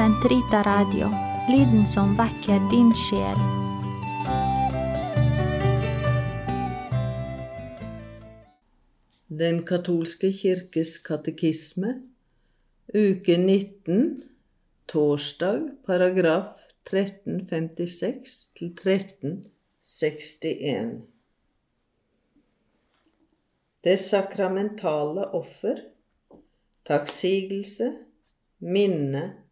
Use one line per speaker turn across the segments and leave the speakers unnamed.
Sentrita Radio, lyden som vekker din sjel.
Den katolske kirkes katekisme, uke 19, torsdag, paragraf 1356 til 1361. Det sakramentale offer, takksigelse, minne,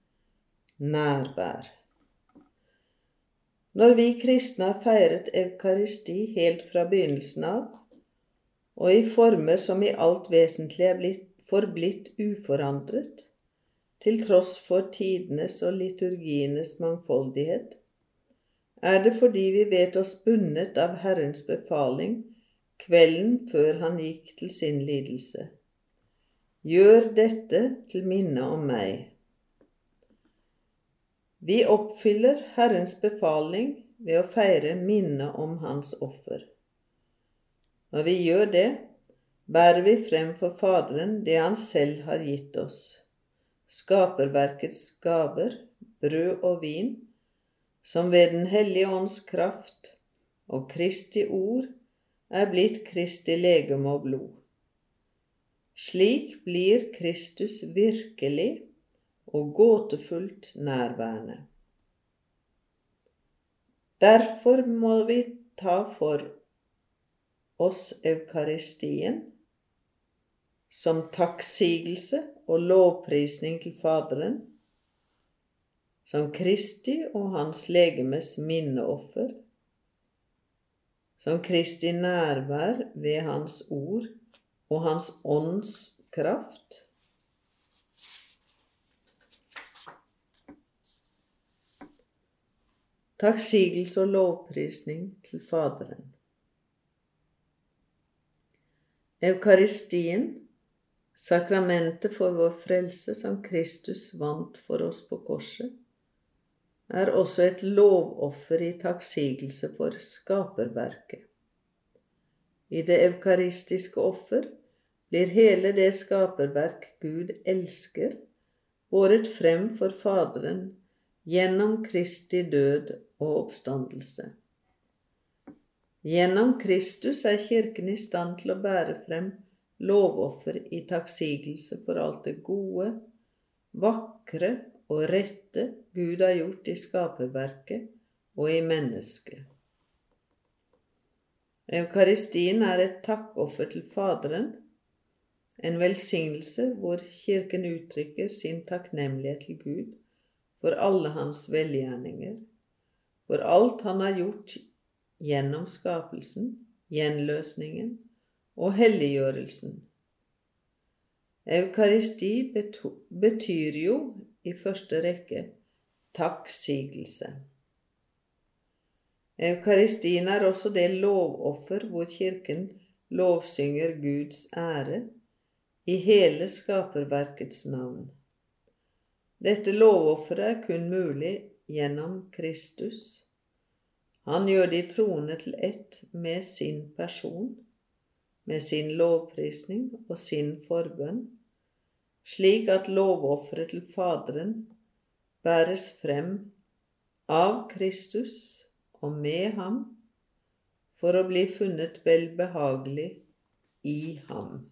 nærvær. Når vi kristne har feiret eukaristi helt fra begynnelsen av, og i former som i alt vesentlig er blitt, forblitt uforandret, til tross for tidenes og liturgienes mangfoldighet, er det fordi vi vet oss bundet av Herrens befaling kvelden før han gikk til sin lidelse. Gjør dette til minne om meg. Vi oppfyller Herrens befaling ved å feire minnet om Hans offer. Når vi gjør det, bærer vi frem for Faderen det Han selv har gitt oss, skaperverkets gaver, brød og vin, som ved Den hellige ånds kraft og Kristi ord er blitt Kristi legeme og blod. Slik blir Kristus virkelig og gåtefullt nærværende. Derfor må vi ta for oss eukaristien som takksigelse og lovprisning til Faderen, som Kristi og Hans legemes minneoffer, som Kristi nærvær ved Hans ord og Hans ånds kraft. Takksigelse og lovprisning til Faderen. Eukaristien, sakramentet for vår frelse som Kristus vant for oss på korset, er også et lovoffer i takksigelse for skaperverket. I det eukaristiske offer blir hele det skaperverk Gud elsker, båret frem for Faderen gjennom Kristi død og oppstandelse. Gjennom Kristus er Kirken i stand til å bære frem lovoffer i takksigelse for alt det gode, vakre og rette Gud har gjort i skaperverket og i mennesket. Eukaristien er et takkoffer til Faderen, en velsignelse hvor Kirken uttrykker sin takknemlighet til Gud for alle hans velgjerninger, for alt han har gjort gjennom skapelsen, gjenløsningen og helliggjørelsen. Eukaristi betyr jo i første rekke takksigelse. Eukaristien er også det lovoffer hvor Kirken lovsynger Guds ære i hele skaperverkets navn. Dette lovofferet er kun mulig gjennom Kristus han gjør de troende til ett med sin person, med sin lovprisning og sin forbønn, slik at lovofferet til Faderen bæres frem av Kristus og med ham for å bli funnet velbehagelig i ham.